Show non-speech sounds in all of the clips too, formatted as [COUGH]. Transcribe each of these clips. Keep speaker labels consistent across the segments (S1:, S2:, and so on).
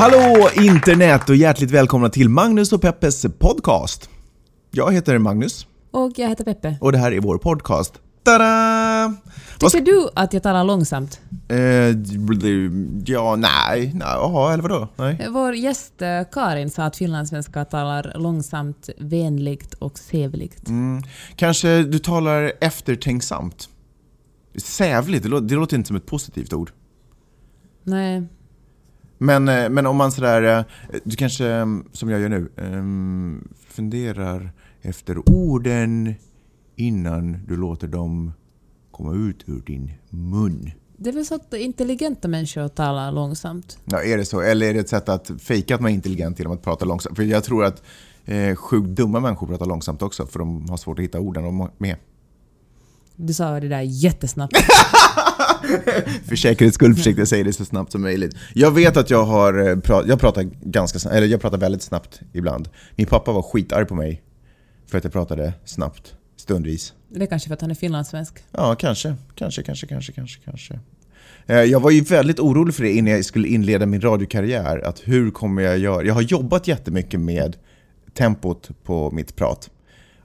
S1: Hallå internet och hjärtligt välkomna till Magnus och Peppes podcast. Jag heter Magnus
S2: Och jag heter Peppe.
S1: och det här är vår podcast. Tada!
S2: Tycker du att jag talar långsamt?
S1: Eh, ja, nej, nej, eller vadå? Nej.
S2: Vår gäst eh, Karin sa att finlandssvenskar talar långsamt, vänligt och sävligt.
S1: Mm, kanske du talar eftertänksamt. Sävligt, det låter, det låter inte som ett positivt ord.
S2: Nej,
S1: Men, eh, men om man sådär, eh, du kanske, eh, som jag gör nu, ehm, funderar efter orden innan du låter dem komma ut ur din mun.
S2: det är väl så att intelligenta människor talar långsamt.
S1: Ja, är det så? Eller är det ett sätt att fejka att man är intelligent genom att prata långsamt? För jag tror att eh, sjukt dumma människor pratar långsamt också, för de har svårt att hitta orden med.
S2: Du sa det där jättesnabbt. [LAUGHS]
S1: För säkerhets skull försökte jag säga det så snabbt som möjligt. Jag vet att jag har eh, pra- jag pratar ganska snabbt, eller jag pratar väldigt snabbt ibland. Min pappa var skitarg på mig för att jag pratade snabbt, stundvis.
S2: Det är kanske för att han är finlandssvensk.
S1: Ja, kanske, kanske, kanske, kanske, kanske, kanske. Eh, Jag var ju väldigt orolig för det innan jag skulle inleda min radiokarriär. Att hur kommer jag göra? Jag har jobbat jättemycket med tempot på mitt prat.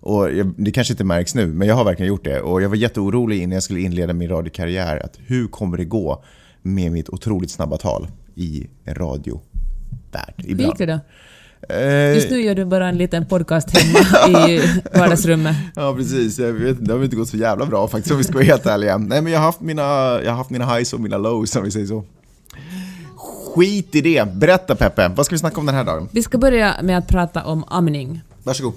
S1: Och jag, det kanske inte märks nu, men jag har verkligen gjort det. Och jag var jätteorolig innan jag skulle inleda min radiokarriär. Att hur kommer det gå med mitt otroligt snabba tal i en radiovärld?
S2: Hur gick det då?
S1: Eh,
S2: Just nu gör du bara en liten podcast hemma i [LAUGHS] vardagsrummet.
S1: Ja precis, jag vet, det har inte gått så jävla bra faktiskt om vi ska vara helt ärliga. Nej men jag har haft mina, jag har haft mina highs och mina lows om vi säger så. Skit i det, berätta Peppe, vad ska vi snacka om den här dagen?
S2: Vi ska börja med att prata om amning.
S1: Varsågod.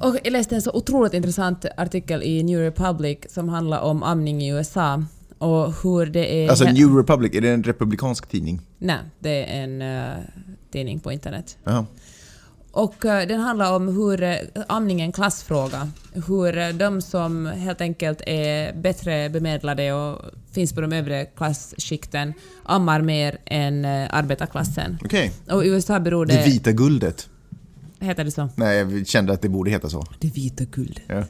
S2: Och jag läste en så otroligt intressant artikel i New Republic som handlar om amning i USA och hur det är...
S1: Alltså New Republic, är det en republikansk tidning?
S2: Nej, det är en eh, tidning på internet.
S1: Jaha.
S2: Och eh, den handlar om hur uh, amning är en klassfråga. Hur eh, de som helt enkelt är bättre bemedlade och finns på de övre klasskikten ammar mer än uh, arbetarklassen.
S1: Okej,
S2: Och i USA beror det...
S1: det vita guldet.
S2: Heter det så?
S1: Nej, jag kände att det borde heta så.
S2: Det vita guld.
S1: Ja.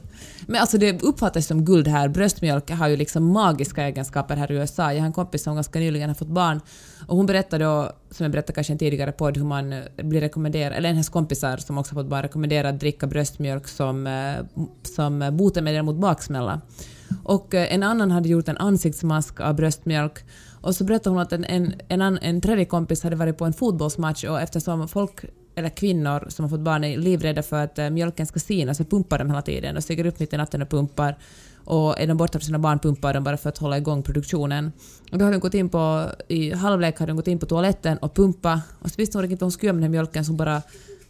S2: Men alltså det uppfattas som guld här. Bröstmjölk har ju liksom magiska egenskaper här i USA. Jag har en kompis som ganska nyligen har fått barn och hon berättade då, som jag berättade kanske i en tidigare podd, hur man eh, blir rekommenderad, eller hennes kompisar som också fått barn, rekommenderad att dricka bröstmjölk som, eh, som botemedel mot baksmälla. Och eh, en annan hade gjort en ansiktsmask av bröstmjölk och så berättade hon att en, en, en, en tredje kompis hade varit på en fotbollsmatch och eftersom folk eller kvinnor som har fått barn är livrädda för att eh, mjölken ska sina så pumpar de hela tiden och stiger upp mitt i natten och pumpar. Och är de borta från sina barn pumpar de bara för att hålla igång produktionen. Och då har de gått in på, i halvlek har de gått in på toaletten och pumpa och så visste hon inte vad hon skulle göra med den här mjölken så hon bara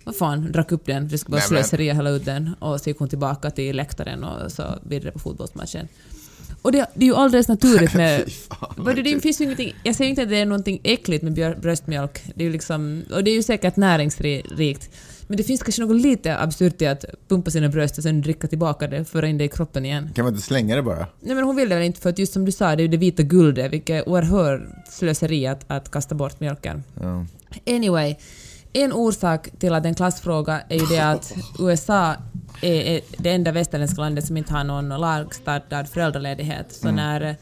S2: vad fan, drack upp den, det skulle
S1: men-
S2: slöseri att hälla ut den. Och så gick hon tillbaka till läktaren och så vidare på fotbollsmatchen. Och det, det är ju alldeles naturligt med... [LAUGHS]
S1: Fan,
S2: det, det finns ingenting, jag säger inte att det är någonting äckligt med bröstmjölk. Det är ju liksom, och det är ju säkert näringsrikt. Men det finns kanske något lite absurt i att pumpa sina bröst och sen dricka tillbaka det, föra in det i kroppen igen.
S1: Kan man inte slänga det bara?
S2: Nej men hon vill det väl inte för att just som du sa, det är ju det vita guldet, vilket oerhört slöseri att, att kasta bort mjölken.
S1: Ja.
S2: Anyway, en orsak till att en klassfråga är ju det att [LAUGHS] USA är det enda västerländska landet som inte har någon lagstadgad föräldraledighet. Så när eh,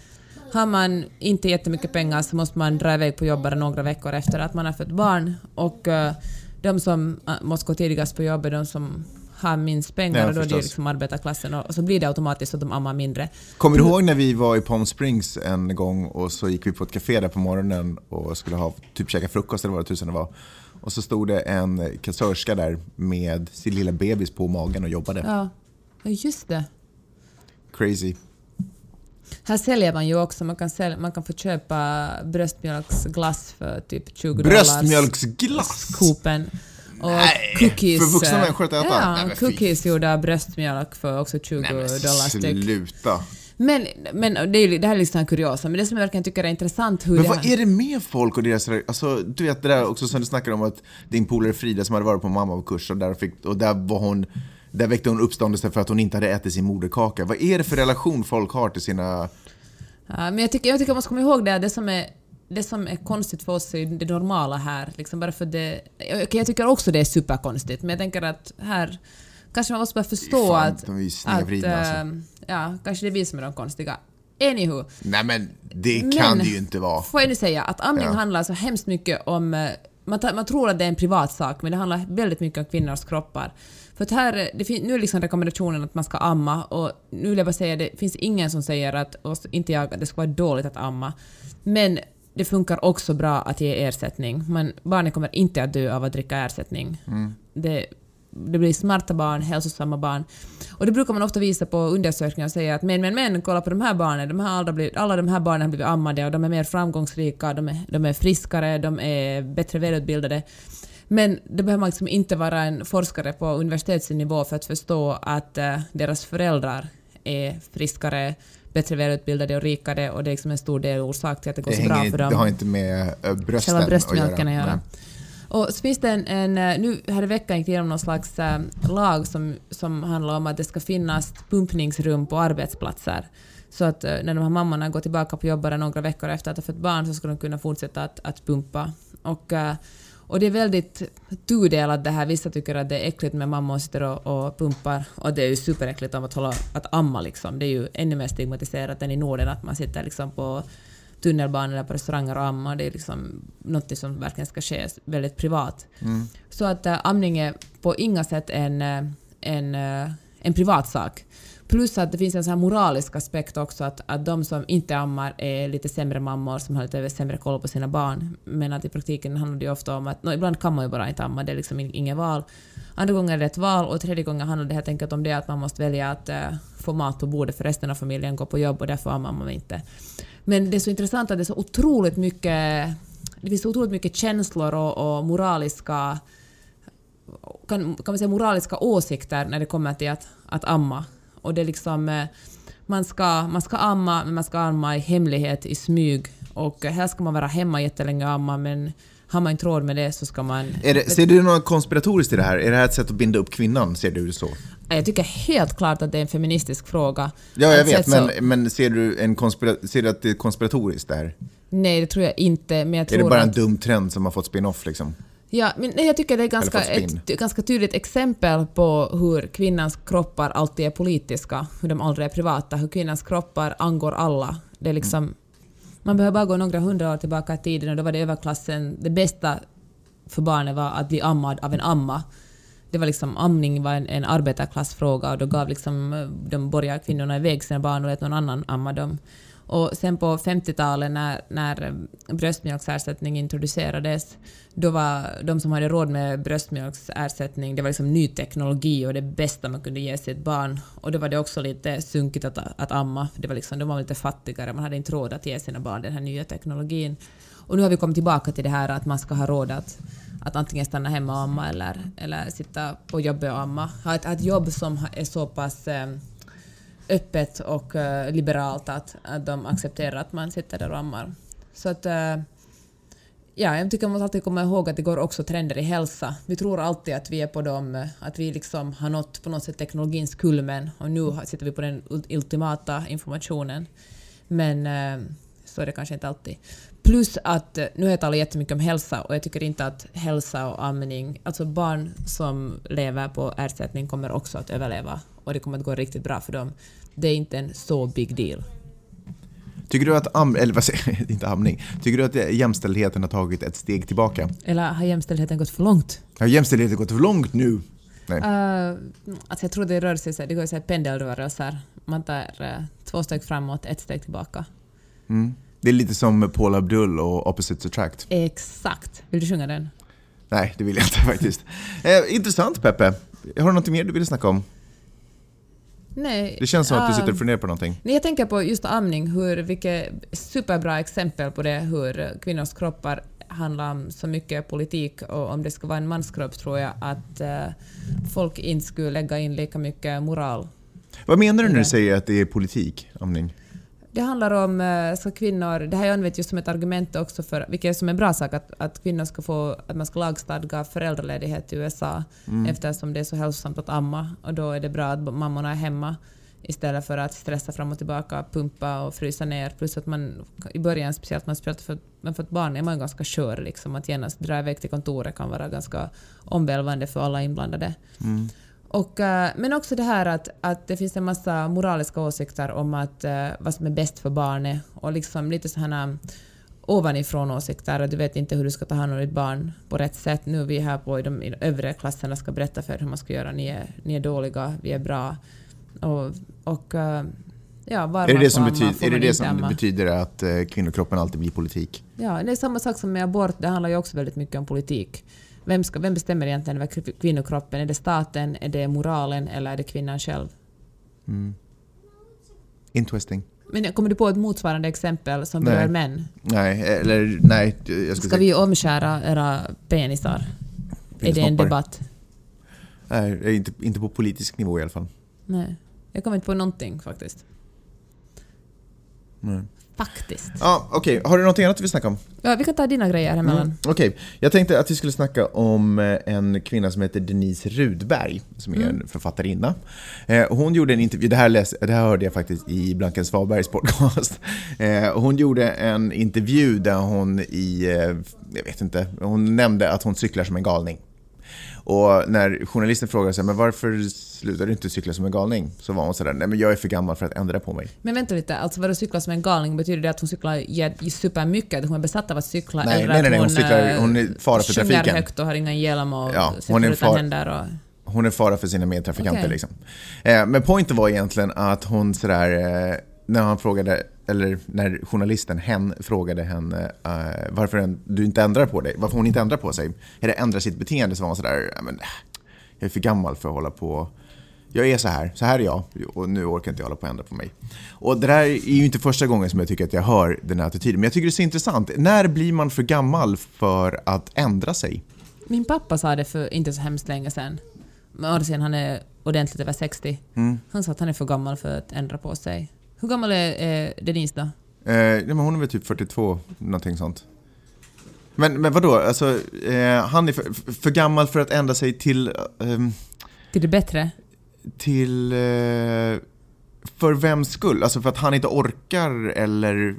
S2: har man inte jättemycket pengar så måste man dra iväg på jobb bara några veckor efter att man har fött barn. Och eh, de som eh, måste gå tidigast på jobb är de som har minst pengar
S1: Ja,
S2: och då är det liksom arbetarklassen och, och så blir det automatiskt att de ammar mindre.
S1: Kommer du ihåg när vi var i Palm Springs en gång och så gick vi på ett café där på morgonen och skulle ha typ käka frukost eller vad det tusan det var. Och så stod det en kassörska där med sin lilla bebis på magen och jobbade.
S2: Ja, ja just det.
S1: Crazy.
S2: Här säljer man ju också, man kan, sälja, man kan få köpa bröstmjölksglass för typ 20 dollar.
S1: Bröstmjölksglass!
S2: Coopen. Och
S1: Nej,
S2: cookies.
S1: för vuxna
S2: eh,
S1: människor att äta?
S2: Ja,
S1: Nej, fy
S2: cookies gjorda av bröstmjölk för också 20
S1: Nej
S2: dollar styck.
S1: sluta.
S2: Men, men det, är, ju- det här är liksom kuriosa, men det som jag verkligen tycker är intressant hur
S1: Men vad
S2: här-
S1: är det med folk och deras... Alltså, du vet det där också som du snackade om att din polare Frida som hade varit på mammakurs och där, fick, och där var hon... Där väckte hon uppståndelse för att hon inte hade ätit sin moderkaka. Vad är det för relation folk har till sina...
S2: Ja, men jag tycker, jag tycker man måste komma ihåg det, att det som är det som är konstigt för oss är det normala här. Liksom bara för det, jag tycker också det är superkonstigt, men jag tänker att här kanske man måste bara förstå
S1: Fan,
S2: att...
S1: de är ju
S2: att
S1: snedvridna alltså.
S2: Ja, kanske det är vi som är de konstiga. Anywho.
S1: Nej men det kan
S2: Men-
S1: det ju inte vara.
S2: Får jag nu säga att amning
S1: Ja.
S2: handlar så hemskt mycket om eh, man, man tror att det är en privat sak, men det handlar väldigt mycket om kvinnors kroppar. För att här, det nu är liksom rekommendationen att man ska amma och nu vill jag bara säga det finns ingen som säger att, och inte jag, att det ska vara dåligt att amma. Men det funkar också bra att ge ersättning. Men barnet kommer inte att dö av att dricka ersättning.
S1: Mm.
S2: Det, det blir smarta barn, hälsosamma barn. Och det brukar man ofta visa på undersökningar och säga att men, men, men, kolla på de här barnen, de här alla, blivit, alla de här barnen har blivit ammade och de är mer framgångsrika, de är, de är friskare, de är bättre välutbildade. Men det behöver man liksom inte vara en forskare på universitetsnivå för att förstå att uh, deras föräldrar är friskare, bättre välutbildade och rikare och det är liksom en stor del orsak till att det går
S1: Det,
S2: så bra
S1: hänger,
S2: för dem.
S1: det har inte med äh, brösten
S2: Själva bröstmjölken
S1: att
S2: att göra. Och så finns det en, en eh, nu här i veckan gick det igenom någon slags eh, lag som, som handlar om att det ska finnas pumpningsrum på arbetsplatser. Så att eh, när de här mammorna går tillbaka på jobbet några veckor efter att ha fött barn så ska de kunna fortsätta att, att pumpa. Och, och det är väldigt tudelat det här. Vissa tycker att det är äckligt med mammor som sitter och, och pumpar och det är ju superäckligt att, hålla, att amma liksom. Det är ju ännu mer stigmatiserat än i Norden att man sitter liksom på tunnelbanan eller på restauranger och ammar. Det är liksom något som verkligen ska ske väldigt privat.
S1: Mm.
S2: Så att äh, amning är på inga sätt en, äh, en, äh, en privat sak. Plus att det finns en sån här moralisk aspekt också, att, att de som inte ammar är lite sämre mammor som har lite sämre koll på sina barn. Men att i praktiken handlar det ju ofta om att no, ibland kan man ju bara inte amma, det är liksom inget val. Andra gånger är det ett val och tredje gången handlar det helt enkelt om det att man måste välja att äh, få mat på bordet för resten av familjen går på jobb och därför ammar man inte. Men det är så intressant att det är så otroligt mycket det finns så otroligt mycket känslor och, och moraliska kan, kan man säga moraliska åsikter när det kommer till att, att amma. Och det är liksom, eh, man ska, man ska amma, men man ska amma i hemlighet, i smyg. Och eh, här ska man vara hemma jättelänge och amma, men har man inte råd med det så ska man...
S1: Är det, ser du något konspiratoriskt i det här? Är det här ett sätt att binda upp kvinnan? Ser du det så?
S2: Jag tycker helt klart att det är en feministisk fråga.
S1: Ja, jag
S2: Att
S1: vet,
S2: sätt så-
S1: men, men ser, du en konspira- ser du att det är konspiratoriskt där?
S2: Nej, det tror jag inte, men jag
S1: Är
S2: tror
S1: det bara en
S2: att...
S1: dum trend som har fått spin-off liksom?
S2: Ja, men nej, jag tycker det är ganska,
S1: spinn.
S2: ett ganska tydligt exempel på hur kvinnans kroppar alltid är politiska, hur de aldrig är privata, hur kvinnans kroppar angår alla. Det är liksom, Man behöver bara gå några hundra år tillbaka i tiden och då var det överklassen, det bästa för barnet var att bli ammad av en amma. Det var liksom, amning var en, en arbetarklassfråga och då gav liksom eh, de borgarkvinnorna iväg sina barn och lät någon annan amma dem. Och sen på 50-talet när, när bröstmjölksersättning introducerades, då var de som hade råd med bröstmjölksersättning, det var liksom ny teknologi och det bästa man kunde ge sitt barn. Och då var det också lite sunkigt att, att amma, det var liksom, de var lite fattigare, man hade inte råd att ge sina barn den här nya teknologin. Och nu har vi kommit tillbaka till det här att man ska ha råd att, att antingen stanna hemma och amma eller, eller sitta på jobbet och amma. Ha ett, ha ett jobb som är så pass eh, öppet och uh, liberalt att, att de accepterar att man sitter där och ammar. Så att... uh, Ja, jag tycker man måste alltid komma ihåg att det går också trender i hälsa. Vi tror alltid att vi är på dem, eh, att vi liksom har nått på något sätt teknologins kulmen och nu sitter vi på den ultimata informationen. Men uh, så är det kanske inte alltid. Plus att nu har jag talat jättemycket om hälsa och jag tycker inte att hälsa och amning, alltså barn som lever på ersättning kommer också att överleva och det kommer att gå riktigt bra för dem. Det är inte en så big deal.
S1: Tycker du att, am, eller vad säger [LAUGHS] inte amning, tycker du att jämställdheten har tagit ett steg tillbaka?
S2: Eller har jämställdheten gått för långt?
S1: Har jämställdheten gått för långt nu? Nej.
S2: Uh, alltså jag tror det rör sig så, det går så här pendelrörelser. Man tar eh, två steg framåt, ett steg tillbaka.
S1: Mm. Det är lite som Paul Abdul och Opposites Attract.
S2: Exakt. Vill du sjunga den?
S1: Nej, det vill jag inte [LAUGHS] faktiskt. Eh, intressant Peppe. Har du något mer du vill snacka om?
S2: Nej.
S1: Det känns som att du sitter och funderar på någonting.
S2: Nej, jag tänker på just amning, hur, vilket superbra exempel på det, hur kvinnors kroppar handlar om så mycket politik och om det ska vara en manskropp tror jag att eh, folk inte skulle lägga in lika mycket moral.
S1: Vad menar du när du säger att det är politik, amning?
S2: Det handlar om eh, så kvinnor, det har jag använt just som ett argument också för, vilket är som en bra sak, att, att kvinnor ska få, att man ska lagstadga föräldraledighet i USA eftersom det är så hälsosamt att amma och då är det bra att mammorna är hemma istället för att stressa fram och tillbaka, pumpa och frysa ner. Plus att man i början, speciellt man speciellt för, men för ett barn är man ganska skör liksom, att genast dra iväg till kontoret kan vara ganska omvälvande för alla inblandade. Och, eh, men också det här att, att det finns en massa moraliska åsikter om att, eh, vad som är bäst för barnet och liksom lite sådana ovanifrån åsikter du vet inte hur du ska ta hand om ditt barn på rätt sätt. Nu är vi här på i de, i de övre klasserna ska berätta för er hur man ska göra. Ni är, ni är dåliga, vi är bra. Och, och eh, ja,
S1: Är det det som, betyder, är det, det som betyder att eh, kvinnokroppen alltid blir politik?
S2: Ja, det är samma sak som med abort. Det handlar ju också väldigt mycket om politik. Vem, ska, vem bestämmer egentligen över kv- kvinnokroppen? Är det staten, är det moralen eller är det kvinnan själv?
S1: Mm. Interesting.
S2: Men kommer du på ett motsvarande exempel som
S1: Nej.
S2: berör män?
S1: Nej, eller nej. Jag ska
S2: Ska vi omskära era penisar? Är det en debatt?
S1: Nej, inte, inte på politisk nivå i alla fall.
S2: Nej. Jag kommer inte på någonting faktiskt.
S1: Nej.
S2: Faktiskt.
S1: Ja, okej. Har du någonting annat du vill snacka om?
S2: Ja, vi kan ta dina grejer emellan.
S1: Mm, Okej, jag tänkte att vi skulle snacka om eh, en kvinna som heter Denise Rudberg, som är
S2: Mm.
S1: en författarinna. Eh, Hon gjorde en intervju, det här, läs, det här hörde jag faktiskt i Blanken Svabergs podcast. [LAUGHS] Eh, Hon gjorde en intervju där hon i, jag vet inte, hon nämnde att hon cyklar som en galning. Och när journalisten frågade sig, men varför slutar du inte cykla som en galning? Så var hon sådär, nej men jag är för gammal för att ändra på mig.
S2: Men vänta lite, alltså vad du cyklar som en galning, betyder det att hon cyklar supermycket? Att hon är besatt av att cykla?
S1: Nej,
S2: eller
S1: nej,
S2: att
S1: nej, hon
S2: hon,
S1: cyklar-
S2: eh,
S1: hon är fara för trafiken.
S2: högt och har ingen hjälm och
S1: Ja,
S2: cyklar
S1: hon är
S2: utan händer och...
S1: Hon är fara för sina medtrafikanter
S2: Okej.
S1: liksom. Eh, men poängen var egentligen att hon sådär, eh, när han frågade, eller när journalisten, hen, frågade henne eh, varför en, du inte ändrar på dig, varför hon inte ändrar på sig, eller ändrar sitt beteende, så var hon sådär, "Ja, men, äh, jag är för gammal för att hålla på jag är så här, så här är jag och nu orkar inte jag hålla på att ändra på mig. Och det där är ju inte första gången som jag tycker att jag hör den här attityden, men jag tycker det är så intressant. När blir man för gammal för att ändra sig?
S2: Min pappa sa det för inte så hemskt länge sedan. Men sedan han är ordentligt över 60.
S1: Mm.
S2: Han sa att han är för gammal för att ändra på sig. Hur gammal är eh, Denise då?
S1: Eh, ja, men hon är väl typ 42, någonting sånt. Men, men vadå, alltså, eh, han är för, för gammal för att ändra sig till... ehm,
S2: Till det bättre?
S1: till... Eh, för vems skull? Alltså för att han inte orkar eller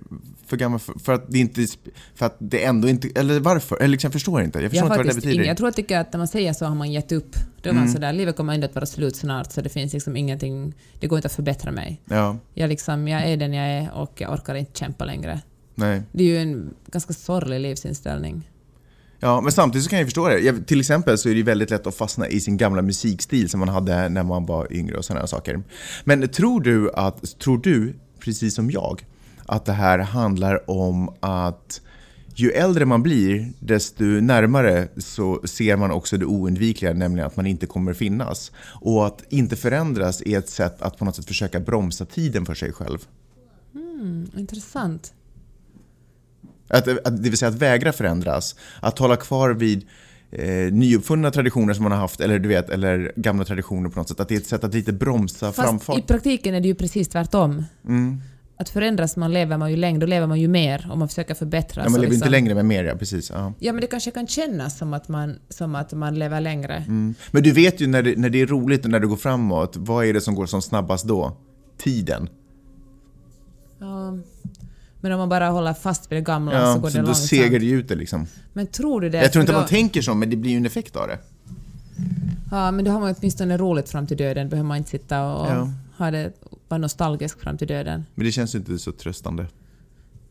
S1: för gammal för, för att det inte... För att det ändå inte... Eller varför? Eller liksom, jag förstår inte. Jag förstår
S2: Jag,
S1: inte vad det betyder.
S2: ingen, jag tror att tycker att när man säger så har man gett upp. Då är
S1: Mm.
S2: man sådär, livet kommer ändå att vara slut snart så det finns liksom ingenting, det går inte att förbättra mig.
S1: Ja,
S2: Jag, liksom, jag är den jag är och jag orkar inte kämpa längre.
S1: nej.
S2: Det är ju en ganska sorglig livsinställning.
S1: Ja, men samtidigt så kan jag förstå det. Jag, till exempel så är det ju väldigt lätt att fastna i sin gamla musikstil som man hade när man var yngre och sådana saker. Men tror du, att, tror du, precis som jag, att det här handlar om att ju äldre man blir, desto närmare så ser man också det oundvikliga, nämligen att man inte kommer finnas. Och att inte förändras är ett sätt att på något sätt försöka bromsa tiden för sig själv.
S2: Mm, intressant.
S1: Att, att, det vill säga att vägra förändras. Att hålla kvar vid eh, nyuppfunna traditioner som man har haft, eller du vet, eller gamla traditioner på något sätt. Att det är ett sätt att lite bromsa
S2: Fast
S1: framfart.
S2: i praktiken är det ju precis tvärtom.
S1: Mm.
S2: Att förändras man lever man ju längre, då lever man ju mer och man försöker förbättras.
S1: Ja, man lever
S2: liksom-
S1: inte längre med mer, ja precis. Ja.
S2: Ja, men det kanske kan kännas som att man, som att man lever längre.
S1: Mm. Men du vet ju när det, när det är roligt och när det går framåt, vad är det som går som snabbast då? Tiden.
S2: Ja. Men om man bara håller fast vid det gamla så
S1: Ja,
S2: går
S1: så
S2: det
S1: då
S2: långsamt.
S1: segar det ut det liksom.
S2: Men tror du det?
S1: Jag tror inte
S2: För
S1: man
S2: då,
S1: tänker så, men det blir ju en effekt av det.
S2: Ja, men då har man åtminstone roligt fram till döden. behöver man inte sitta och
S1: Ja.
S2: Ha det, vara nostalgisk fram till döden.
S1: Men det känns ju inte så tröstande.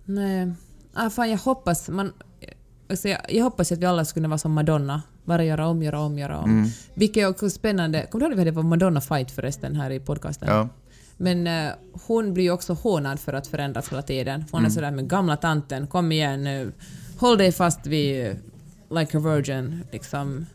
S2: Nej. Ah, fan, jag hoppas... Man, alltså jag, jag hoppas att vi alla skulle vara som Madonna. Bara göra om, göra om, göra om.
S1: Mm.
S2: Vilket är också spännande. Kommer du ihåg att vi hade Madonna-fight förresten här i podcasten?
S1: Ja.
S2: Men eh, hon blir ju också hånad för att förändras hela tiden. Hon
S1: Mm.
S2: är sådär med gamla tanten, kom igen nu. Håll dig fast vid eh, like a virgin, liksom.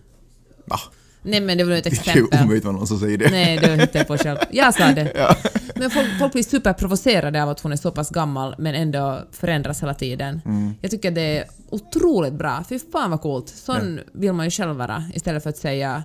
S1: Ja,
S2: Nej men det var ett
S1: det är
S2: exempel.
S1: omöjligt med någon som säger det.
S2: Nej, det hittade jag på själv. Jag sa det.
S1: Ja.
S2: Men folk, folk blir superprovocerade av att hon är så pass gammal men ändå förändras hela tiden.
S1: Mm.
S2: Jag tycker det är otroligt bra. Fy fan vad coolt. Sån vill man ju själv vara istället för att säga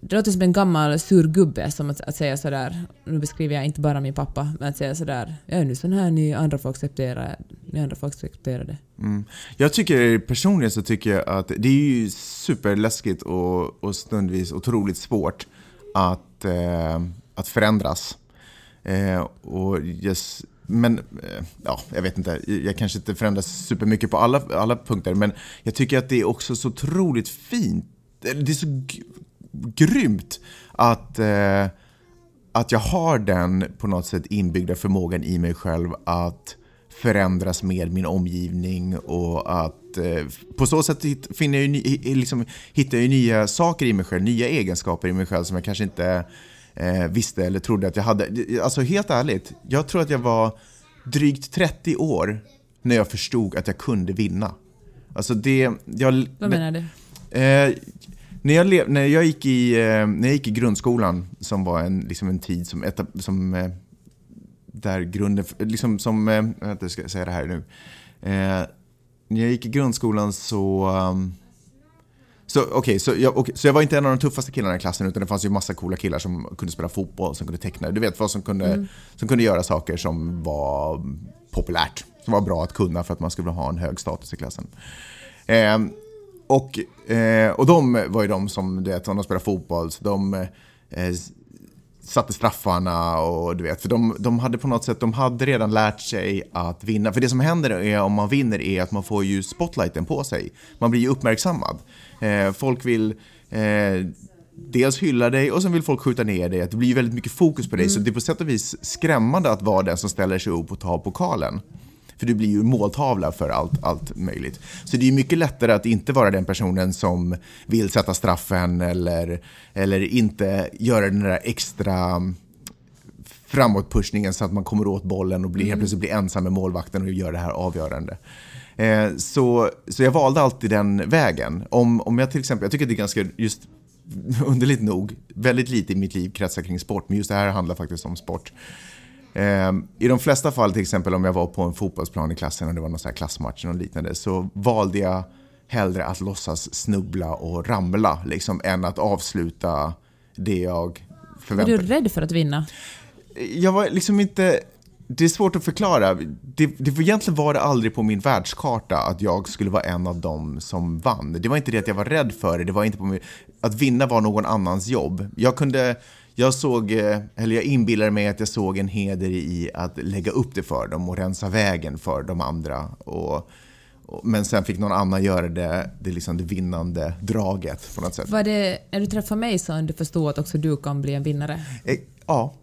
S2: det låter som en gammal sur gubbe som att, att säga sådär, nu beskriver jag inte bara min pappa, men att säga sådär, jag är nu sån här, ni andra får acceptera, ni andra får acceptera det.
S1: Mm. Jag tycker personligen så tycker jag att det är ju superläskigt och, och stundvis otroligt svårt att, eh, att förändras. Eh, och just, men eh, ja, jag vet inte, jag kanske inte förändras supermycket på alla, alla punkter, men jag tycker att det är också så otroligt fint. Det är så grymt att, eh, att jag har den på något sätt inbyggda förmågan i mig själv att förändras med min omgivning och att eh, på så sätt finner jag liksom, hittar jag ju nya saker i mig själv, nya egenskaper i mig själv som jag kanske inte eh, visste eller trodde att jag hade. Alltså helt ärligt, jag tror att jag var drygt 30 år när jag förstod att jag kunde vinna. Alltså det... Jag,
S2: Vad menar du?
S1: Eh, när, jag lev, när, jag gick i, eh, när jag gick i grundskolan, som var en, liksom en tid som, som eh, där grunden, liksom som, eh, vänta, ska jag säga det här nu. Eh, när jag gick i grundskolan så, um, så, okay, så, jag, okay, så jag var inte en av de tuffaste killarna i klassen utan det fanns ju massa coola killar som kunde spela fotboll, som kunde teckna. Du vet vad som kunde, som kunde göra saker som var populärt. Som var bra att kunna för att man skulle ha en hög status i klassen. Eh, och, eh, och de var ju de som, du vet, de spelade fotboll, så de eh, satte straffarna och du vet, för de, de hade på något sätt, de hade redan lärt sig att vinna. För det som händer är, om man vinner är att man får ju spotlighten på sig. Man blir ju uppmärksammad. Eh, folk vill eh, dels hylla dig och sen vill folk skjuta ner dig. Det blir ju väldigt mycket fokus på dig, så det är på sätt och vis skrämmande att vara den som ställer sig upp och tar pokalen. För du blir ju måltavla för allt, allt möjligt. Så det är mycket lättare att inte vara den personen som vill sätta straffen eller, eller inte göra den där extra framåtpushningen så att man kommer åt bollen och blir, helt plötsligt blir ensam med målvakten och gör det här avgörande. Eh, så, så jag valde alltid den vägen. Om, om jag till exempel, jag tycker att det är ganska, just [LAUGHS] underligt nog, väldigt lite i mitt liv kretsar kring sport, men just det här handlar faktiskt om sport. Eh, I de flesta fall, till exempel om jag var på en fotbollsplan i klassen och det var någon klassmatch och liknande, så valde jag hellre att låtsas snubbla och ramla, liksom, än att avsluta det jag
S2: Var
S1: förväntade
S2: du rädd för att vinna?
S1: jag var liksom inte... Det är svårt att förklara. Det, det var egentligen var det aldrig på min världskarta att jag skulle vara en av dem som vann. Det var inte det att jag var rädd för det, det var inte på min, Att vinna var någon annans jobb. Jag kunde... Jag såg, eh, eller jag inbillade mig att jag såg en heder i att lägga upp det för dem och rensa vägen för de andra. Och, och, men sen fick någon annan göra det, det, liksom det vinnande draget på något sätt.
S2: Var det när du träffade mig som du förstod att också du kan bli en vinnare?
S1: Eh, Ja.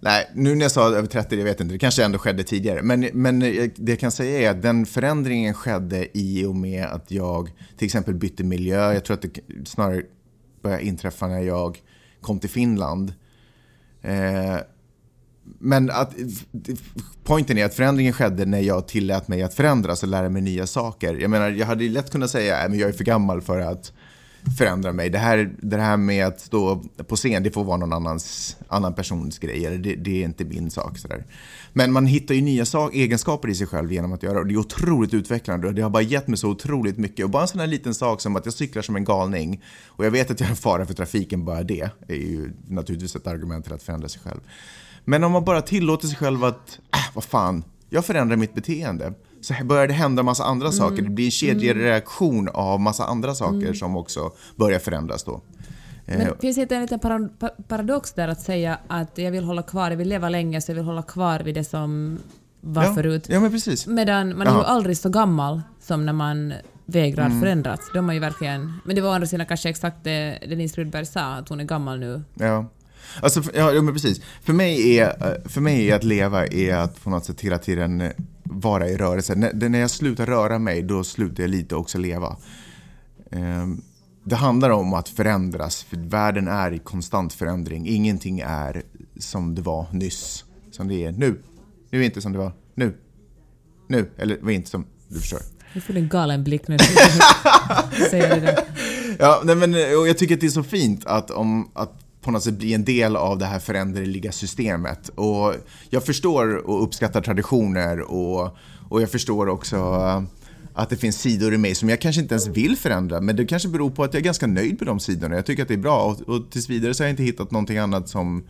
S1: Nej, nu när jag sa över 30, jag vet inte, det kanske ändå skedde tidigare. Men, men eh, det jag kan säga är att den förändringen skedde i och med att jag till exempel bytte miljö. Jag tror att det snarare började inträffa när jag kom till Finland. Eh, men att, pointen är att förändringen skedde när jag tillät mig att förändras och lära mig nya saker. Jag menar, jag hade ju lätt kunnat säga äh, att jag är för gammal för att förändra mig. Det här, det här med att stå på scen, det får vara någon annans, annan persons grej. Det, det är inte min sak. Sådär. Men man hittar ju nya sak, egenskaper i sig själv genom att göra det. Det är otroligt utvecklande och det har bara gett mig så otroligt mycket. Och bara en sån här liten sak som att jag cyklar som en galning och jag vet att jag är en fara för trafiken, bara det är ju naturligtvis ett argument till att förändra sig själv. Men om man bara tillåter sig själv att, äh, vad fan, jag förändrar mitt beteende. Så börjar det hända massa andra saker. Det blir en kedjereaktion av massa andra saker som också börjar förändras då.
S2: Men
S1: Eh,
S2: finns det inte en liten para- pa- paradox där att säga att jag vill hålla kvar, jag vill leva länge så jag vill hålla kvar vid det som var
S1: ja,
S2: förut.
S1: Ja, men precis.
S2: Medan man är ju
S1: Jaha.
S2: aldrig så gammal som när man vägrar
S1: Mm.
S2: förändras. Då är man ju verkligen... Men det var å andra sidan kanske exakt det Denise Rudberg sa, att hon är gammal nu.
S1: Ja. Alltså, ja, men precis. För mig, är, eh, för mig är att leva är att på något sätt hela tiden vara i rörelse. När, det- när jag slutar röra mig, då slutar jag lite också leva. Ehm, Det handlar om att förändras, för världen är i konstant förändring. Ingenting är som det var nyss, som det är nu. Nu är inte som det var nu. Nu, eller det var inte som, du förstår.
S2: Du får en galen blick när du [LAUGHS] säger det där.
S1: Ja, nej, men och jag tycker att det är så fint att, om, att på något sätt bli en del av det här föränderliga systemet. Och jag förstår och uppskattar traditioner och, och jag förstår också eh, att det finns sidor i mig som jag kanske inte ens vill förändra, men det kanske beror på att jag är ganska nöjd med de sidorna. Jag tycker att det är bra och, och tills vidare så har jag inte hittat någonting annat som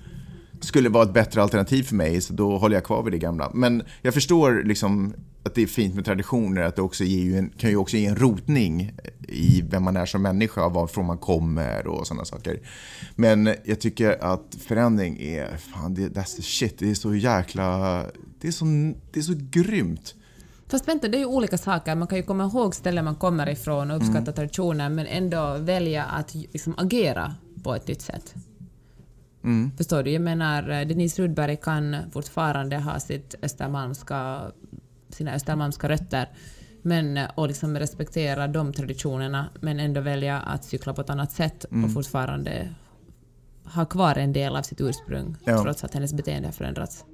S1: skulle vara ett bättre alternativ för mig, så då håller jag kvar vid det gamla. Men jag förstår liksom att det är fint med traditioner, att det också ju en, kan ju också ge en rotning i vem man är som människa, varifrån man kommer och sådana saker. Men jag tycker att förändring är, fan, det, that's the shit, det är så jäkla, det är så, det är så grymt.
S2: Fast vänta, det är ju olika saker. Man kan ju komma ihåg ställen man kommer ifrån och uppskatta
S1: Mm.
S2: traditioner men ändå välja att liksom agera på ett nytt sätt.
S1: Mm.
S2: Förstår du? Jag menar, eh, Denise Rudberg kan fortfarande ha sitt östermalmska sina östermalmska rötter men, eh, och liksom respektera de traditionerna men ändå välja att cykla på ett annat sätt
S1: Mm.
S2: och fortfarande ha kvar en del av sitt ursprung
S1: Ja.
S2: trots att hennes beteende har förändrats.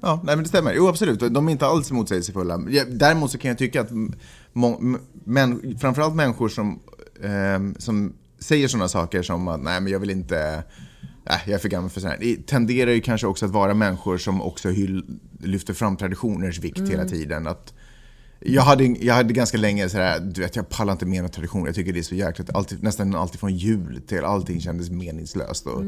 S1: Ja, nej men det stämmer. Jo, absolut. De är inte alls motsägelsefulla. Däremot så kan jag tycka att må, m- män, framförallt människor som, ehm, som säger sådana saker som att nej, men jag vill inte, nej, jag är för gammal för sånt här. Det tenderar ju kanske också att vara människor som också hyll, lyfter fram traditioners vikt hela tiden. Att, jag hade, jag hade ganska länge sådär, du vet jag pallar inte med någon tradition. Jag tycker det är så jäkligt, alltid, nästan alltid från jul till allting kändes meningslöst och,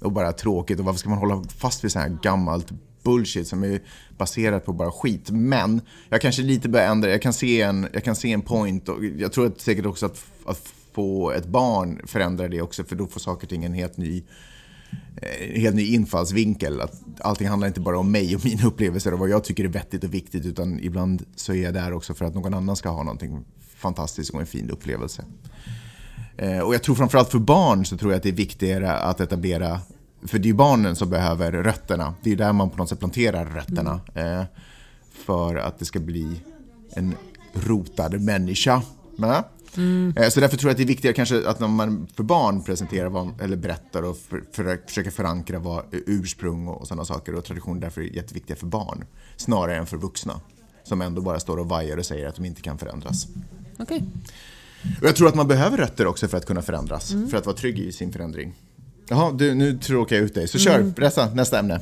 S1: och bara tråkigt. Och varför ska man hålla fast vid så här gammalt bullshit som är baserat på bara skit. Men jag kanske lite börjar ändra, jag kan se en, jag kan se en point och jag tror att säkert också att, att få ett barn förändrar det också för då får saker och ting en helt ny helt ny infallsvinkel. Att allting handlar inte bara om mig och mina upplevelser och vad jag tycker är vettigt och viktigt utan ibland så är jag där också för att någon annan ska ha någonting fantastiskt och en fin upplevelse. Eh, Och jag tror framförallt för barn så tror jag att det är viktigare att etablera, för det är ju barnen som behöver rötterna. Det är där man på något sätt planterar rötterna. eh, För att det ska bli en rotad människa. Ja. Eh, Så därför tror jag att det är viktigare kanske att när man för barn presenterar vad, eller berättar och för, för, försöker förankra vad ursprung och sådana saker och traditioner därför är jätteviktiga för barn. Snarare än för vuxna. Som ändå bara står och vajar och säger att de inte kan förändras.
S2: Okej.
S1: Och jag tror att man behöver rötter också för att kunna förändras. För att vara trygg i sin förändring. Jaha, du, nu tråkar jag ut dig. Så kör, berätta nästa ämne.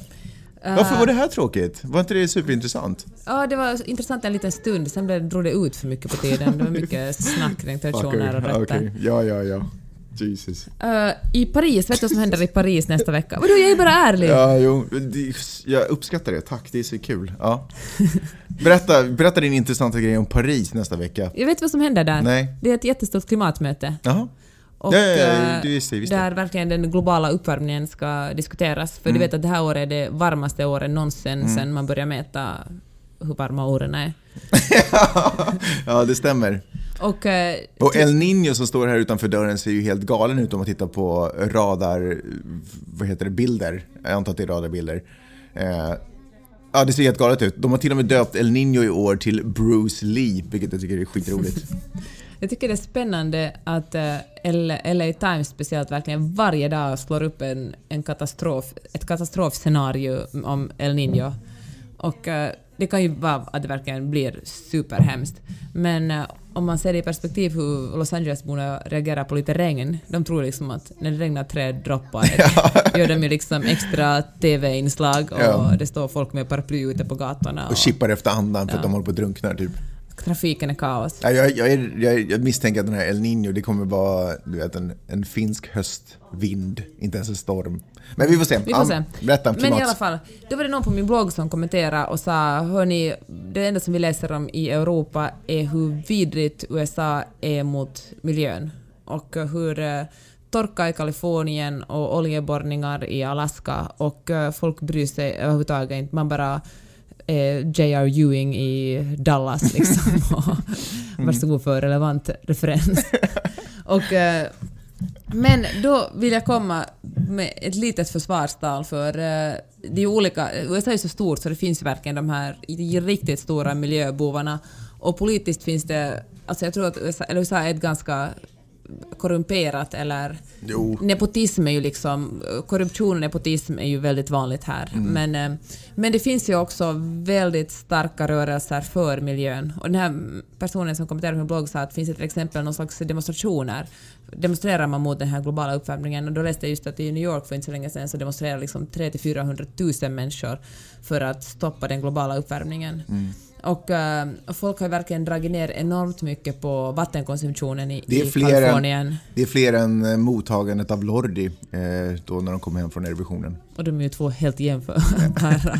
S1: Varför var det här tråkigt? Var inte det superintressant?
S2: Ja, det var intressant en liten stund, sen blev- drog det ut för mycket på tiden. Det var mycket [LAUGHS] snack kring traditioner och.
S1: Okej, ja, ja, ja. Jesus.
S2: Eh, I Paris, vet du vad som händer i Paris nästa vecka? Vadå, jag är bara ärlig!
S1: Ja, jo, jag uppskattar det. Tack, det är så kul. Ja. Berätta, berätta din intressanta grej om Paris nästa vecka.
S2: Jag vet vad som händer där.
S1: Nej.
S2: Det är ett jättestort klimatmöte.
S1: Jaha.
S2: Och,
S1: Ja, ja, ja, visste jag.
S2: där verkligen den globala uppvärmningen ska diskuteras. För
S1: Mm.
S2: du vet att det här året är det varmaste året någonsin sen man började mäta hur varma åren är. [LAUGHS]
S1: ja, det stämmer.
S2: Och eh,
S1: Och El Niño som står här utanför dörren ser ju helt galen ut om man tittar på radar... Vad heter det? Bilder. Jag antar att det är radarbilder. Eh, ja, det ser helt galet ut. De har till och med döpt El Niño i år till Bruce Lee, vilket jag tycker är skitroligt. [LAUGHS]
S2: jag tycker det är spännande att eh, LA Times speciellt verkligen varje dag slår upp en, en katastrof, ett katastrofscenario om El Niño. Och eh, det kan ju vara att det verkligen blir superhemskt. Men eh, om man ser det i perspektiv hur Los Angeles-borna reagerar på lite regn, de tror liksom att när det regnar tre droppar [LAUGHS] gör de ju liksom extra TV-inslag och
S1: Ja.
S2: det står folk med paraply ute på gatorna
S1: Och chippar efter andan för att
S2: Ja.
S1: de håller på att drunkna typ.
S2: Trafiken är kaos.
S1: Ja, jag, jag, är, jag, jag misstänker att den här El Niño, det kommer vara du vet, en, en finsk höstvind, inte ens en storm. Men vi får se.
S2: Vi får se.
S1: Berätta om
S2: Men i
S1: klimat.
S2: alla fall, då var det någon på min blogg som kommenterade och sa hörni, det enda som vi läser om i Europa är hur vidrigt USA är mot miljön och hur eh, torka i Kalifornien och oljeborrningar i Alaska och eh, folk bryr sig överhuvudtaget inte. Man bara J.R. Ewing i Dallas [LAUGHS] liksom. Och, varsågod för relevant referens. och eh, men då vill jag komma med ett litet försvarstal för eh, det är olika, USA är så stort så det finns verkligen de här riktigt stora miljöbovarna och politiskt finns det, alltså jag tror att USA, eller USA är ett ganska korrumperat eller
S1: Jo.
S2: nepotism är ju liksom, korruption och nepotism är ju väldigt vanligt här.
S1: Mm.
S2: Men, eh, men det finns ju också väldigt starka rörelser för miljön. Och den här personen som kommenterade på min blogg sa att finns det till exempel någon slags demonstrationer. Demonstrerar man mot den här globala uppvärmningen och då läste jag just att i New York för inte så länge sedan så demonstrerar liksom 300 000-400 000 människor för att stoppa den globala uppvärmningen.
S1: Mm.
S2: Och, eh, och folk har verkligen dragit ner enormt mycket på vattenkonsumtionen i,
S1: Det är
S2: i
S1: fler än-
S2: Kalifornien.
S1: Det är fler än eh, mottagandet av Lordi eh, då när de kom hem från Eurovisionen.
S2: Och de är ju två helt jämförbara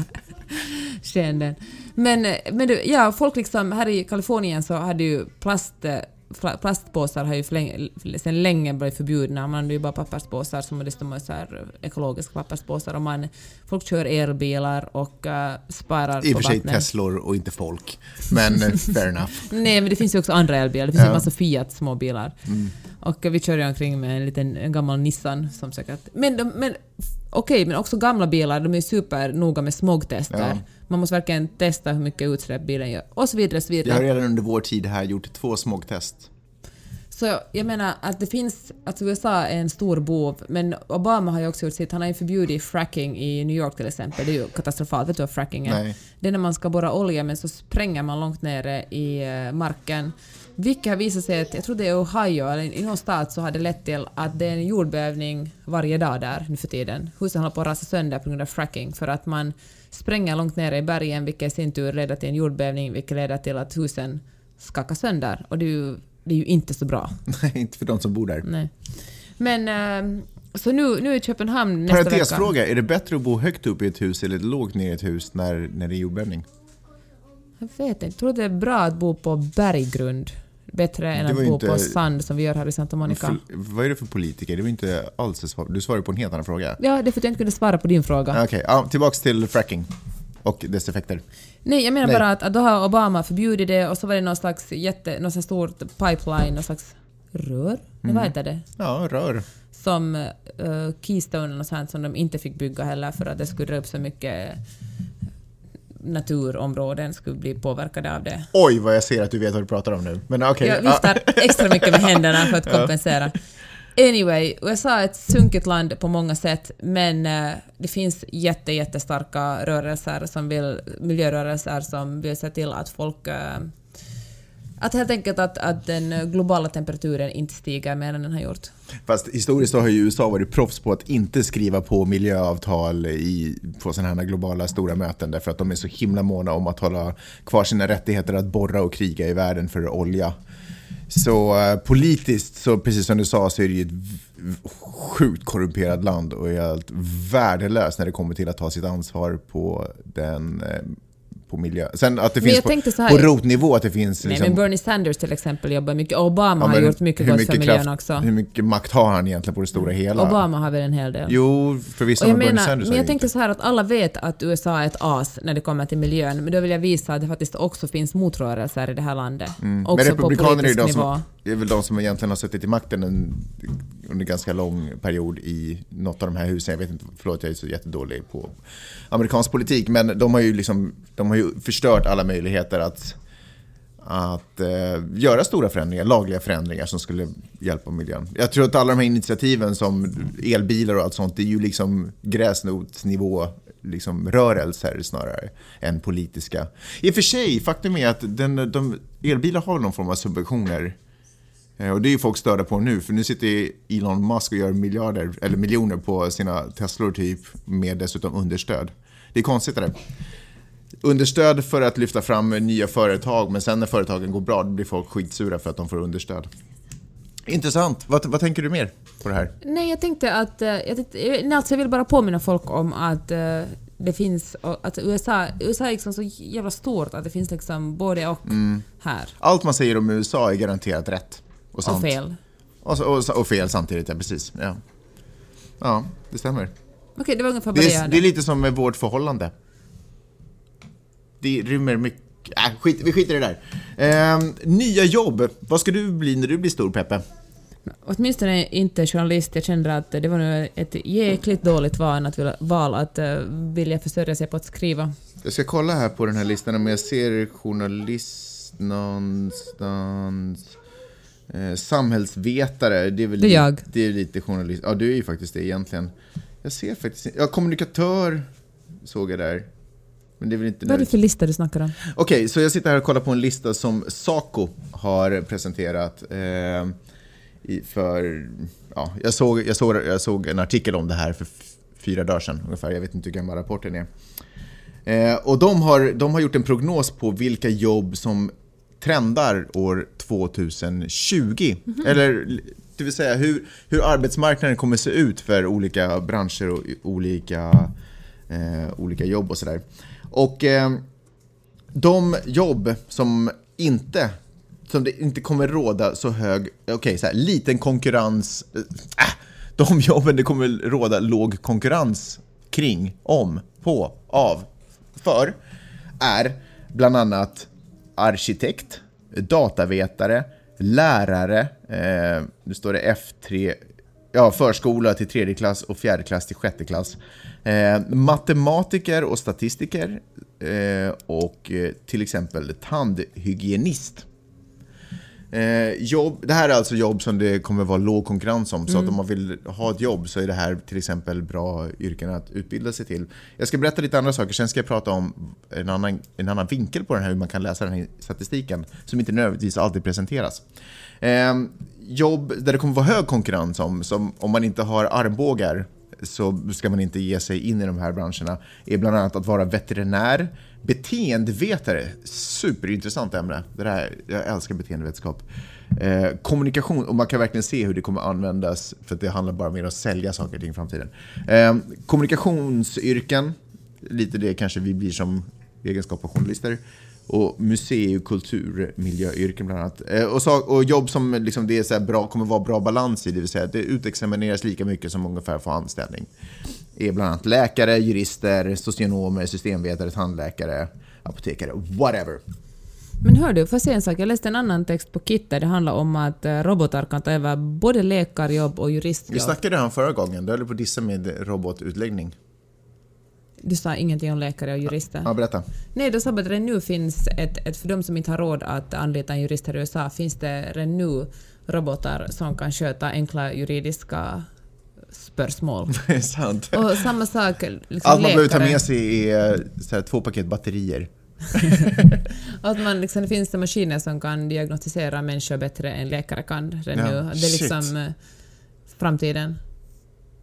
S2: [LAUGHS] skeenden. Men, men du, ja, folk liksom, här i Kalifornien så hade ju plast, eh, plastpåsar har ju länge, sedan länge blivit förbjudna. Man använder ju bara papperspåsar som dessutom är så här ekologiska papperspåsar. Och man, folk kör elbilar och uh, sparar
S1: I och för sig. Teslor och inte folk. Men eh, [LAUGHS] fair enough.
S2: Nej, men det finns ju också andra elbilar. Det finns
S1: Ja.
S2: en massa Fiat småbilar.
S1: Mm.
S2: Och vi kör ju omkring med en liten en gammal Nissan som säkert... Men, de- men okej, men också gamla bilar, de är supernoga med smogtester.
S1: Ja.
S2: Man måste verkligen testa hur mycket utsläpp bilen gör. Och så vidare, så vidare.
S1: Jag har redan under vår tid här gjort två smogtest.
S2: Så jag menar att det finns, att USA är en stor bov, men Obama har ju också gjort sitt. Han har ju förbjudit fracking i New York till exempel. Det är ju katastrofalt. Vet du vad fracking är?
S1: Nej.
S2: Det är när man ska borra olja men så spränger man långt nere i eh, marken. Vilket har visat sig att, jag tror det är Ohio eller i någon stat så har det lett till att det är en jordbävning varje dag där nu för tiden. Husen håller på att rasa sönder på grund av fracking för att man spränger långt nere i bergen vilket i sin tur leder till en jordbävning vilket leder till att husen skakar sönder. Och det är ju, det är ju inte så bra. [LAUGHS]
S1: Nej, inte för de som bor där.
S2: Nej. Men eh, så nu, nu är Köpenhamn nästa vecka.
S1: Parentesfråga, är det bättre att bo högt upp i ett hus eller lågt ner i ett hus när, när det är jordbävning?
S2: Jag vet inte. Jag tror det är bra att bo på berggrund. Bättre än att bo
S1: inte-
S2: på sand som vi gör här i Santa Monica.
S1: För, vad är det för politiker? Det var inte alls svar. Du svarade på en helt annan fråga.
S2: Ja, det är för att jag inte kunde svara på din fråga.
S1: Okej, ja, tillbaks till fracking och dess effekter.
S2: Nej, jag menar
S1: Nej.
S2: bara att, att då har Obama förbjudit det och så var det någon slags jätte, någon slags stort pipeline, någon slags rör? Mm. Vad heter det?
S1: Ja, rör.
S2: Som uh, Keystone och sånt som de inte fick bygga heller för att det skulle dra upp så mycket naturområden skulle bli påverkade av det.
S1: Oj, vad jag ser att du vet vad du pratar om nu. Men okej.
S2: Jag viftar extra mycket med händerna för att [LAUGHS] kompensera. Anyway, USA är ett sunkigt land på många sätt, men eh, det finns jätte, jättestarka rörelser som vill, miljörörelser som vill se till att folk... Eh, att helt enkelt att, att den globala temperaturen inte stiger mer än den har gjort.
S1: Fast historiskt har ju USA varit proffs på att inte skriva på miljöavtal i, på sådana här globala stora möten därför att de är så himla måna om att hålla kvar sina rättigheter att borra och kriga i världen för olja. Så eh, politiskt, så precis som du sa, så är det ju ett sjukt korrumperat land och är helt värdelöst när det kommer till att ta sitt ansvar på den eh, på miljö. Sen att det
S2: Men
S1: finns
S2: jag
S1: på, på rotnivå att det finns...
S2: Nej,
S1: liksom-
S2: men Bernie Sanders till exempel jobbar mycket. Obama
S1: Ja,
S2: har
S1: men
S2: gjort mycket gott för miljön
S1: kraft-
S2: också.
S1: Hur mycket makt har han egentligen på det stora hela?
S2: Obama har väl en hel del.
S1: Jo, förvisso
S2: jag
S1: men Bernie Sanders
S2: men jag
S1: ju
S2: tänkte så här att alla vet att USA är ett as när det kommer till miljön, men då vill jag visa att det faktiskt också finns motrörelser i det här landet. Också
S1: Mm. Men republikaner är ju
S2: på politisk nivå.
S1: som, är väl de som egentligen har suttit i makten en, under ganska lång period i något av de här husen. Jag vet inte, förlåt jag är så jättedålig på amerikansk politik, men de har ju, liksom, de har ju förstört alla möjligheter att, att eh, göra stora förändringar, lagliga förändringar som skulle hjälpa miljön. Jag tror att alla de här initiativen som elbilar och allt sånt, det är ju liksom gräsnotsnivå liksom rörelser snarare än politiska. I och för sig, faktum är att den, de, elbilar har någon form av subventioner. Eh, Och det är folk störda på nu, för nu sitter Elon Musk och gör miljarder, eller miljoner på sina Teslor typ, med dessutom understöd. Det är konstigt det där. Understöd för att lyfta fram nya företag, men sen när företagen går bra, blir folk skitsura för att de får understöd. Intressant. Vad, vad tänker du mer på det här?
S2: Nej, jag tänkte att... eh, Jag, tänkte, jag- alltså jag vill bara påminna folk om att eh, det finns... Att USA, USA är liksom så jävla stort att det finns liksom både och
S1: Mm.
S2: här.
S1: Allt man säger om USA är garanterat rätt. Och, sant.
S2: Och fel.
S1: Och, och, och fel samtidigt, ja precis. Ja, ja det stämmer.
S2: Okej, det var ungefär vad
S1: Det är, det är lite som med vårt förhållande. Det rymmer mycket... Äh, skit, vi skiter i det där. Ehm, nya jobb. Vad ska du bli när du blir stor, Peppe?
S2: Åtminstone inte journalist. Jag kände att det var nog ett jäkligt dåligt val att vilja, val att uh, vilja försörja sig på att skriva.
S1: Jag ska kolla här på den här listan om jag ser journalist någonstans. Eh, samhällsvetare, det är väl
S2: Det är jag.
S1: Det är lite journalist. Ja, du är ju faktiskt det egentligen. Jag ser faktiskt Ja, kommunikatör såg jag där. Men det är väl inte
S2: Vad är det för lista du snackar om?
S1: Okej, så jag sitter här och kollar på en lista som Saco har presenterat. Eh, för, ja, jag, såg, jag, såg, jag såg en artikel om det här för fyra dagar sedan ungefär. Jag vet inte hur gammal rapporten är. Eh, och de har, de har gjort en prognos på vilka jobb som trendar år 2020. Eller det vill säga hur, hur arbetsmarknaden kommer se ut för olika branscher och olika, eh, olika jobb och sådär. Och eh, de jobb som inte som det inte kommer råda så hög, okej så här, liten konkurrens, eh, äh, de jobben det kommer råda låg konkurrens kring, om, på, av, för, är bland annat arkitekt, datavetare, lärare, eh, nu står det F3, ja, förskola till tredje klass och fjärde klass till sjätte klass. Eh, matematiker och statistiker eh, och eh, till exempel tandhygienist. Eh, jobb, det här är alltså jobb som det kommer vara låg konkurrens om, så att om man vill ha ett jobb så är det här till exempel bra yrken att utbilda sig till. Jag ska berätta lite andra saker, sen ska jag prata om en annan, en annan vinkel på den här, hur man kan läsa den här statistiken, som inte nödvändigtvis alltid presenteras. Eh, jobb där det kommer vara hög konkurrens om, som om man inte har armbågar så ska man inte ge sig in i de här branscherna, är bland annat att vara veterinär, beteendevetare, superintressant ämne. Det där, jag älskar beteendevetenskap. Eh, kommunikation, och man kan verkligen se hur det kommer användas, för det handlar bara mer om att sälja saker och ting i framtiden. Eh, kommunikationsyrken, lite det kanske vi blir som egenskap av journalister. Och musei och kulturmiljöyrken bland annat. Eh, och, så, och jobb som liksom det är så bra, kommer vara bra balans i, det vill säga att det utexamineras lika mycket som ungefär får anställning. Är bland annat läkare, jurister, socionomer, systemvetare, tandläkare, apotekare, whatever.
S2: Men hör du, får jag säga en sak? Jag läste en annan text på Kit där det handlar om att eh, robotar kan ta över både läkarjobb och
S1: Vi
S2: juristjobb.
S1: snackade om förra gången, du höll på att dissa med robotutläggning.
S2: Du sa ingenting om läkare och jurister.
S1: Ja, berätta.
S2: Nej, då sa jag att redan nu finns ett, ett, för de som inte har råd att anlita en jurist här i USA, finns det redan nu robotar som kan sköta enkla juridiska spörsmål. [LAUGHS]
S1: Det är sant.
S2: Och samma sak, liksom
S1: Allt man behöver ta
S2: läkare.
S1: med sig är här, två paket batterier. [LAUGHS]
S2: Att man liksom, det finns det maskiner som kan diagnostisera människor bättre än läkare kan redan
S1: Ja,
S2: nu. Det är
S1: shit.
S2: liksom eh, framtiden.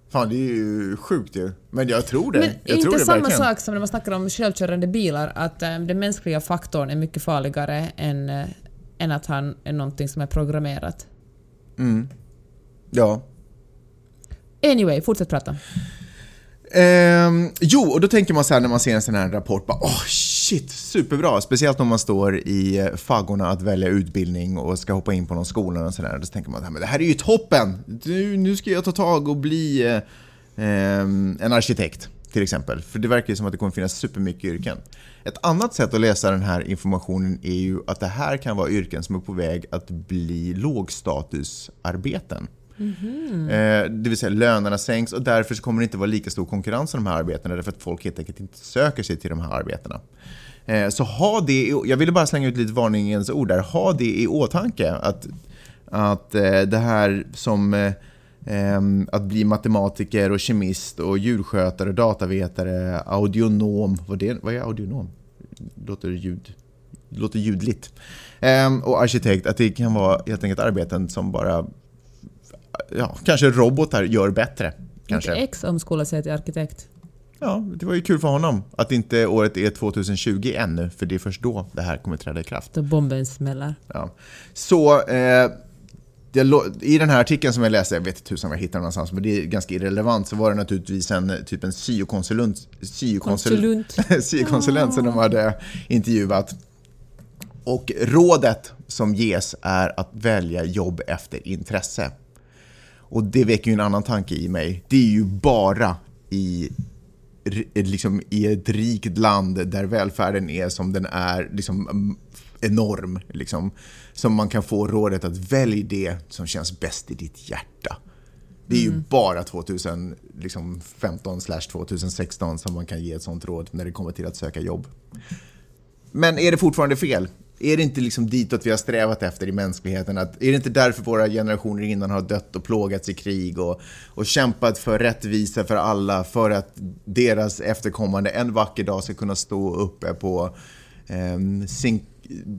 S1: Fan, det är ju sjukt ju. Men jag tror det.
S2: Men
S1: jag
S2: inte
S1: tror det
S2: samma
S1: verkligen.
S2: sak som när man snackar om självkörande bilar, att eh, den mänskliga faktorn är mycket farligare än, eh, än att han är någonting som är programmerat.
S1: Mm. Ja.
S2: Anyway, fortsätt prata.
S1: Um, jo, och då tänker man så här när man ser en sån här rapport, bara åh shit, superbra. Speciellt om man står i eh, faggorna att välja utbildning och ska hoppa in på någon skola och sådär. Då tänker man, att det här är ju toppen! Nu, nu ska jag ta tag och bli eh, ehm, en arkitekt, till exempel. För det verkar ju som att det kommer finnas supermycket yrken. Ett annat sätt att läsa den här informationen är ju att det här kan vara yrken som är på väg att bli lågstatusarbeten. Mhm. Eh, det vill säga lönerna sänks och därför så kommer det inte vara lika stor konkurrens om de här arbetena därför att folk helt enkelt inte söker sig till de här arbetena. Eh, så ha det, i- jag ville bara slänga ut lite varningens ord där, ha det i åtanke att, att eh, det här som eh, att bli matematiker och kemist och djurskötare, datavetare, audionom, vad, det, vad är audionom? Låter ljud låter ljudligt. Och arkitekt, att det kan vara helt enkelt arbeten som bara ja, kanske robotar gör bättre. Kanske.
S2: Inte X omskolar sig till arkitekt.
S1: Ja, det var ju kul för honom att inte året är 2020 ännu, för det är först då det här kommer träda i kraft.
S2: Då bomben smäller.
S1: Ja. Så eh, i den här artikeln som jag läste, jag vet inte tusan var jag hittade den någonstans, men det är ganska irrelevant, så var det naturligtvis en typ en syokonsulent, syokonsulent,
S2: Konsulent. [LAUGHS]
S1: syokonsulent som de hade intervjuat. Och rådet som ges är att välja jobb efter intresse. Och det väcker ju en annan tanke i mig. Det är ju bara i, liksom, i ett rikt land där välfärden är som den är, liksom, mm, enorm, liksom, som man kan få rådet att välja det som känns bäst i ditt hjärta. Det är ju bara 2015 2016 som man kan ge ett sånt råd när det kommer till att söka jobb. Men är det fortfarande fel? Är det inte liksom ditåt vi har strävat efter i mänskligheten? Att, är det inte därför våra generationer innan har dött och plågats i krig och, och kämpat för rättvisa för alla för att deras efterkommande en vacker dag ska kunna stå uppe på eh,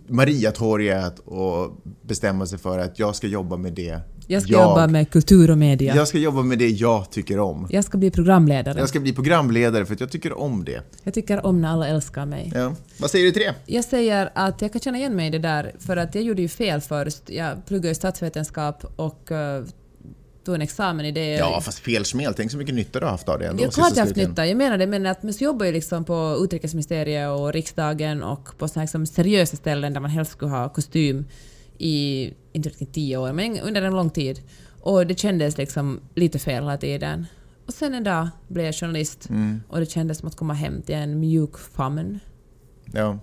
S1: Mariatorget och bestämma sig för att jag ska jobba med det
S2: jag ska jobba med kultur och media.
S1: jag ska jobba med det jag tycker om.
S2: Jag ska bli programledare.
S1: Jag ska bli programledare för att jag tycker om det.
S2: Jag tycker om när alla älskar mig.
S1: Ja. Vad säger du till det?
S2: Jag säger att jag kan känna igen mig i det där, för att jag gjorde ju fel först. Jag pluggade ju statsvetenskap och uh, tog en examen i det.
S1: Ja, fast felsmäll. Tänk så mycket nytta du har haft av det ändå.
S2: Jag har jag haft nytta. Jag menar det, men att man jobbar ju liksom på utrikesministeriet och riksdagen och på såna här liksom seriösa ställen där man helst skulle ha kostym i, inte riktigt tio år, men under en lång tid. Och det kändes liksom lite fel hela tiden. Och sen en dag blev jag journalist
S1: Mm.
S2: och det kändes som att komma hem till en mjuk famn.
S1: Ja.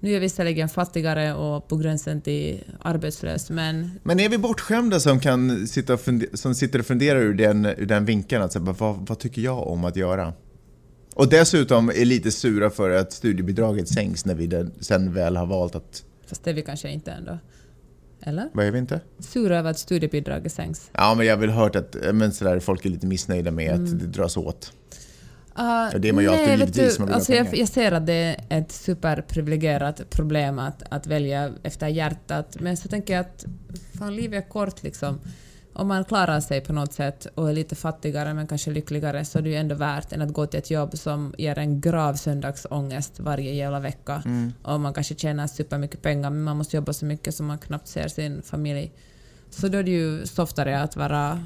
S2: Nu är jag visserligen fattigare och på gränsen till arbetslös, men
S1: Men är vi bortskämda som, kan sitta och funde- som sitter och funderar ur den, ur den vinkeln? Att, så, här, vad, vad tycker jag om att göra? Och dessutom är lite sura för att studiebidraget sänks när vi den, sen väl har valt att...
S2: fast det är vi kanske inte ändå. Eller?
S1: Vad är vi inte?
S2: Sura över att studiebidraget sänks.
S1: Ja, men jag har väl hört att eh, men så där, folk är lite missnöjda med
S2: Mm.
S1: att det dras åt.
S2: Uh,
S1: det är man ju alltid
S2: vet
S1: givetvis, man
S2: alltså jag, jag ser att det är ett superprivilegierat problem att, att välja efter hjärtat, men så tänker jag att fan, livet är kort liksom. Om man klarar sig på något sätt och är lite fattigare men kanske lyckligare så är det ju ändå värt än att gå till ett jobb som ger en grav söndagsångest varje jävla vecka.
S1: Mm.
S2: Och man kanske tjänar supermycket pengar men man måste jobba så mycket som man knappt ser sin familj. Så då är det ju softare att vara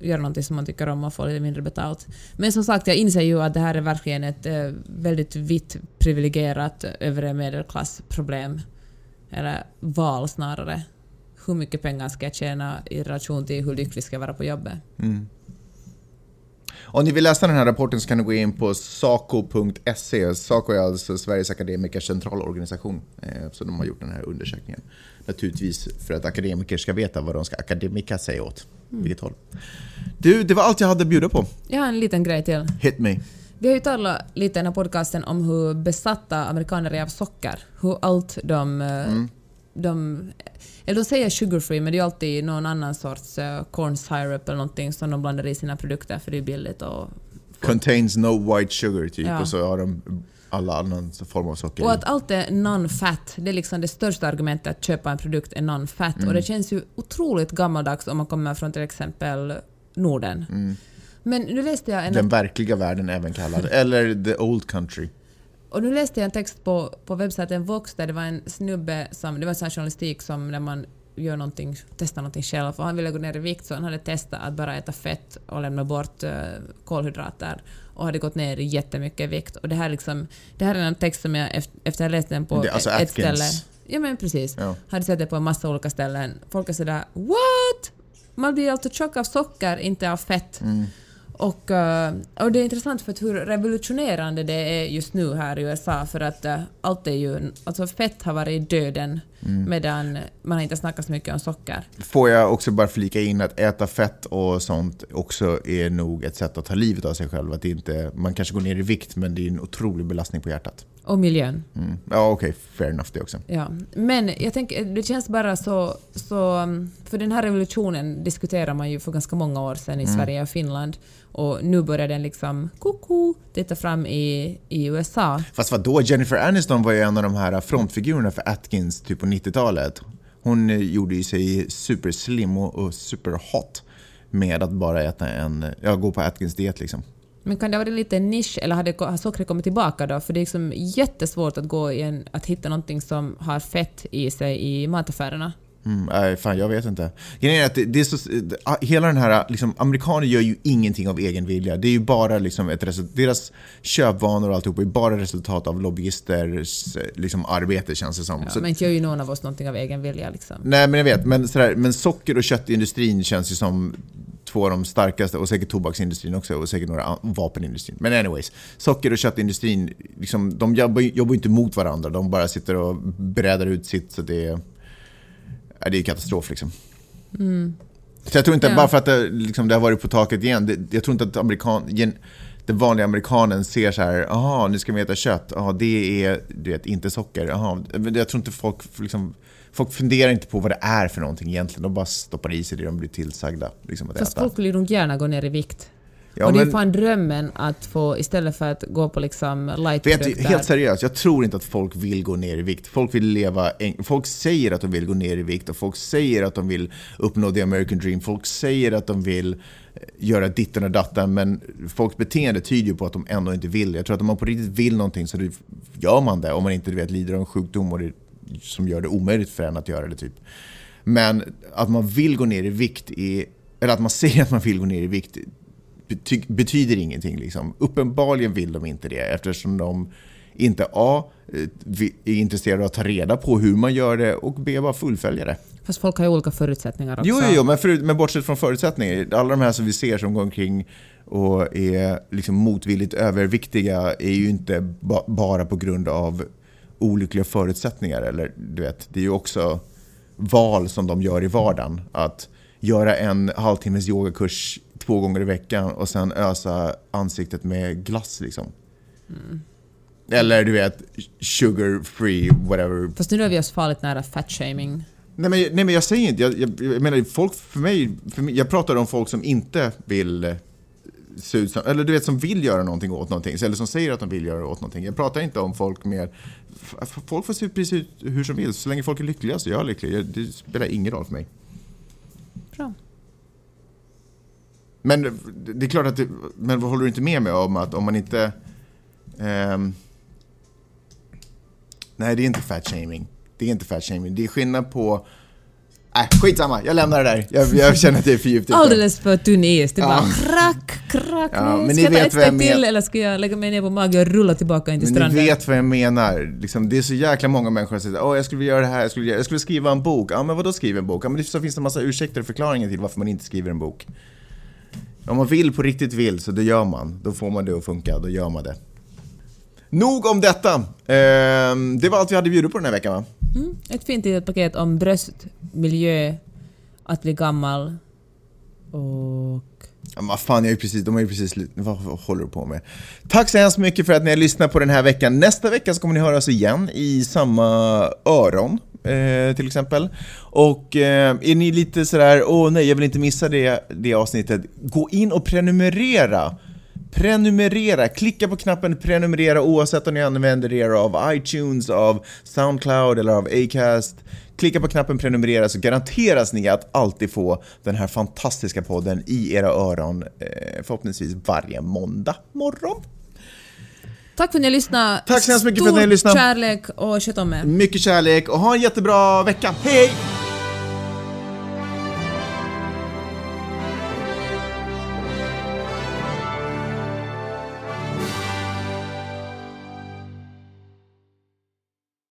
S2: göra någonting som man tycker om och få lite mindre betalt. Men som sagt, jag inser ju att det här är verkligen ett eh, väldigt vitt privilegierat övre medelklassproblem. Eller val snarare. Hur mycket pengar ska jag tjäna i relation till hur lycklig ska jag vara på jobbet?
S1: Mm. Om ni vill läsa den här rapporten så kan ni gå in på saco.se. Saco är alltså Sveriges Akademikers centralorganisation. eh, Så de har gjort den här undersökningen. Naturligtvis för att akademiker ska veta vad de ska akademika sig åt. Vilket håll. Du, det var allt jag hade att bjuda på.
S2: Jag har en liten grej till.
S1: Hit me.
S2: Vi har ju talat lite i den här podcasten om hur besatta amerikaner är av socker. Hur allt de... eh, de eller de säger sugar free, men det är alltid någon annan sorts eh, corn syrup eller någonting som de blandar i sina produkter för det är billigt och
S1: Contains no white sugar typ
S2: Ja.
S1: och så har de alla annan form av socker
S2: Och att allt är non-fat, det är liksom det största argumentet att köpa en produkt är non-fat. Och det känns ju otroligt gammaldags om man kommer från till exempel Norden. Men nu läste jag en,
S1: Den verkliga världen även kallad. [LAUGHS] Eller the old country.
S2: Och nu läste jag en text på, på webbsajten Vox där det var en snubbe som, det var en sån journalistik som när man gör någonting, testar någonting själv och han ville gå ner i vikt så han hade testat att bara äta fett och lämna bort eh, kolhydrater och hade gått ner jättemycket i vikt. Och det här, liksom, det här är en text som jag efter, att ha läst den på
S1: Det alltså
S2: ett
S1: Atkins.
S2: ställe... Ja men precis.
S1: Ja.
S2: Hade sett det på en massa olika ställen. Folk är sådär “What?” Man blir alltså tjock av socker, inte av fett.
S1: Mm.
S2: Och, eh, och det är intressant för att hur revolutionerande det är just nu här i USA för att eh, allt är ju... Alltså fett har varit döden
S1: Mm.
S2: medan man har inte snackat så mycket om socker.
S1: Får jag också bara flika in att äta fett och sånt också är nog ett sätt att ta livet av sig själv. Att inte, man kanske går ner i vikt men det är en otrolig belastning på hjärtat.
S2: Och miljön.
S1: Mm. Ja okej, fair enough det också.
S2: Ja. Men jag tänker, det känns bara så, så... För den här revolutionen diskuterar man ju för ganska många år sedan i Sverige och Finland. Och nu börjar den liksom koko titta fram i, i USA.
S1: Fast vad då? Jennifer Aniston var ju en av de här frontfigurerna för Atkins typ på 90-talet. Hon eh, gjorde ju sig superslim och, och superhot med att bara äta en, ja gå på Atkins diet liksom.
S2: Men kan det ha varit lite nisch eller hade, har sockret kommit tillbaka då? För det är liksom jättesvårt att, gå i en, att hitta någonting som har fett i sig i mataffärerna.
S1: Mm, nej, fan jag vet inte. Grejen är att det, det är så, hela den här, liksom, amerikaner gör ju ingenting av egen vilja. Det är ju bara liksom ett resultat, deras köpvanor och alltihop är bara resultat av lobbyisters liksom, arbete känns det som.
S2: Ja,
S1: Så-
S2: men inte gör ju någon av oss någonting av egen vilja liksom.
S1: Nej men jag vet, men, sådär, men socker och köttindustrin känns ju som två av de starkaste, och säkert tobaksindustrin också, och säkert några vapenindustrin. Men anyways, socker och köttindustrin, liksom, de jobbar, ju- inte mot varandra, de bara sitter och brädar ut sitt, så det det är katastrof liksom. Så jag tror inte,
S2: Ja.
S1: bara för att det, liksom, det har varit på taket igen, det, jag tror inte att amerikan, gen, den vanliga amerikanen ser så här, jaha, nu ska vi äta kött, jaha, det är du vet, inte socker, jaha. Jag tror inte folk, liksom, folk funderar inte på vad det är för någonting egentligen, de bara stoppar i sig det de blir tillsagda liksom, att
S2: Fast
S1: äta.
S2: folk vill ju nog gärna gå ner i vikt.
S1: Ja,
S2: och det är
S1: men-
S2: fan drömmen att få, istället för att gå på liksom lightprodukter.
S1: du, helt seriöst, jag tror inte att folk vill gå ner i vikt. Folk vill leva, folk säger att de vill gå ner i vikt och folk säger att de vill uppnå the American dream. Folk säger att de vill eh, göra ditten och datten men folks beteende tyder ju på att de ändå inte vill. Jag tror att om man på riktigt vill någonting så gör man det om man inte du vet, lider av en sjukdom som gör det omöjligt för en att göra det. typ. Men att man vill gå ner i vikt, är, eller att man [LAUGHS] säger att man vill gå ner i vikt bety betyder ingenting. Liksom. Uppenbarligen vill de inte det eftersom de inte A. eh, är intresserade av att ta reda på hur man gör det och B. bara fullfölja det.
S2: Fast folk har ju olika förutsättningar också.
S1: Jo, jo, jo men, förut, men bortsett från förutsättningar. Alla de här som vi ser som går omkring och är liksom motvilligt överviktiga är ju inte ba bara på grund av olyckliga förutsättningar. Eller, du vet, det är ju också val som de gör i vardagen. Att göra en halvtimmes yogakurs två gånger i veckan och sen ösa ansiktet med glass liksom. Mm. Eller du vet, sugar free, whatever.
S2: Fast nu är vi oss farligt nära fat-shaming.
S1: Nej men, nej men jag säger inte, jag, jag, jag menar folk för mig, för mig, jag pratar om folk som inte vill eh, se ut som, eller du vet som vill göra någonting åt någonting, eller som säger att de vill göra åt någonting. Jag pratar inte om folk med, folk får se precis hur som vill, så länge folk är lyckliga så är jag lycklig. Det spelar ingen roll för mig.
S2: Bra.
S1: Men det är klart att, det, men vad håller du inte med mig om att om man inte... Um, nej, det är inte fat shaming. Det är inte fat shaming. Det är skillnad på... Äh, skitsamma. Jag lämnar det där. Jag, jag känner att det är för djupt.
S2: Alldeles för tunn is. Det är bara krack, krack. Ja, men ska jag ta ett steg till eller ska jag lägga mig ner på mage och rulla tillbaka in till
S1: men
S2: stranden?
S1: Ni vet vad jag menar. Liksom, det är så jäkla många människor som säger åh jag skulle vilja göra det här, jag skulle, jag skulle skriva en bok. Ja men vadå skriva en bok? Ja men så finns det en massa ursäkter och förklaringar till varför man inte skriver en bok. Om man vill på riktigt vill så det gör man. Då får man det att funka, då gör man det. Nog om detta. Eh, det var allt vi hade bjudit på den här veckan va?
S2: Mm, ett fint litet paket om bröst, miljö, att bli gammal och...
S1: Ja, vad fan, jag är precis, de har ju precis Vad håller du på med? Tack så hemskt mycket för att ni har lyssnat på den här veckan. Nästa vecka så kommer ni höra oss igen i samma öron eh, till exempel. Och eh, är ni lite sådär, åh nej, jag vill inte missa det, det avsnittet, gå in och prenumerera. Prenumerera, klicka på knappen prenumerera oavsett om ni använder er av iTunes, av Soundcloud eller av Acast. Klicka på knappen prenumerera så garanteras ni att alltid få den här fantastiska podden i era öron eh, förhoppningsvis varje måndag morgon.
S2: Tack för att ni har lyssnat.
S1: Tack så hemskt mycket för att ni.
S2: Stor kärlek och sköt om er.
S1: Mycket kärlek och ha en jättebra vecka. Hej!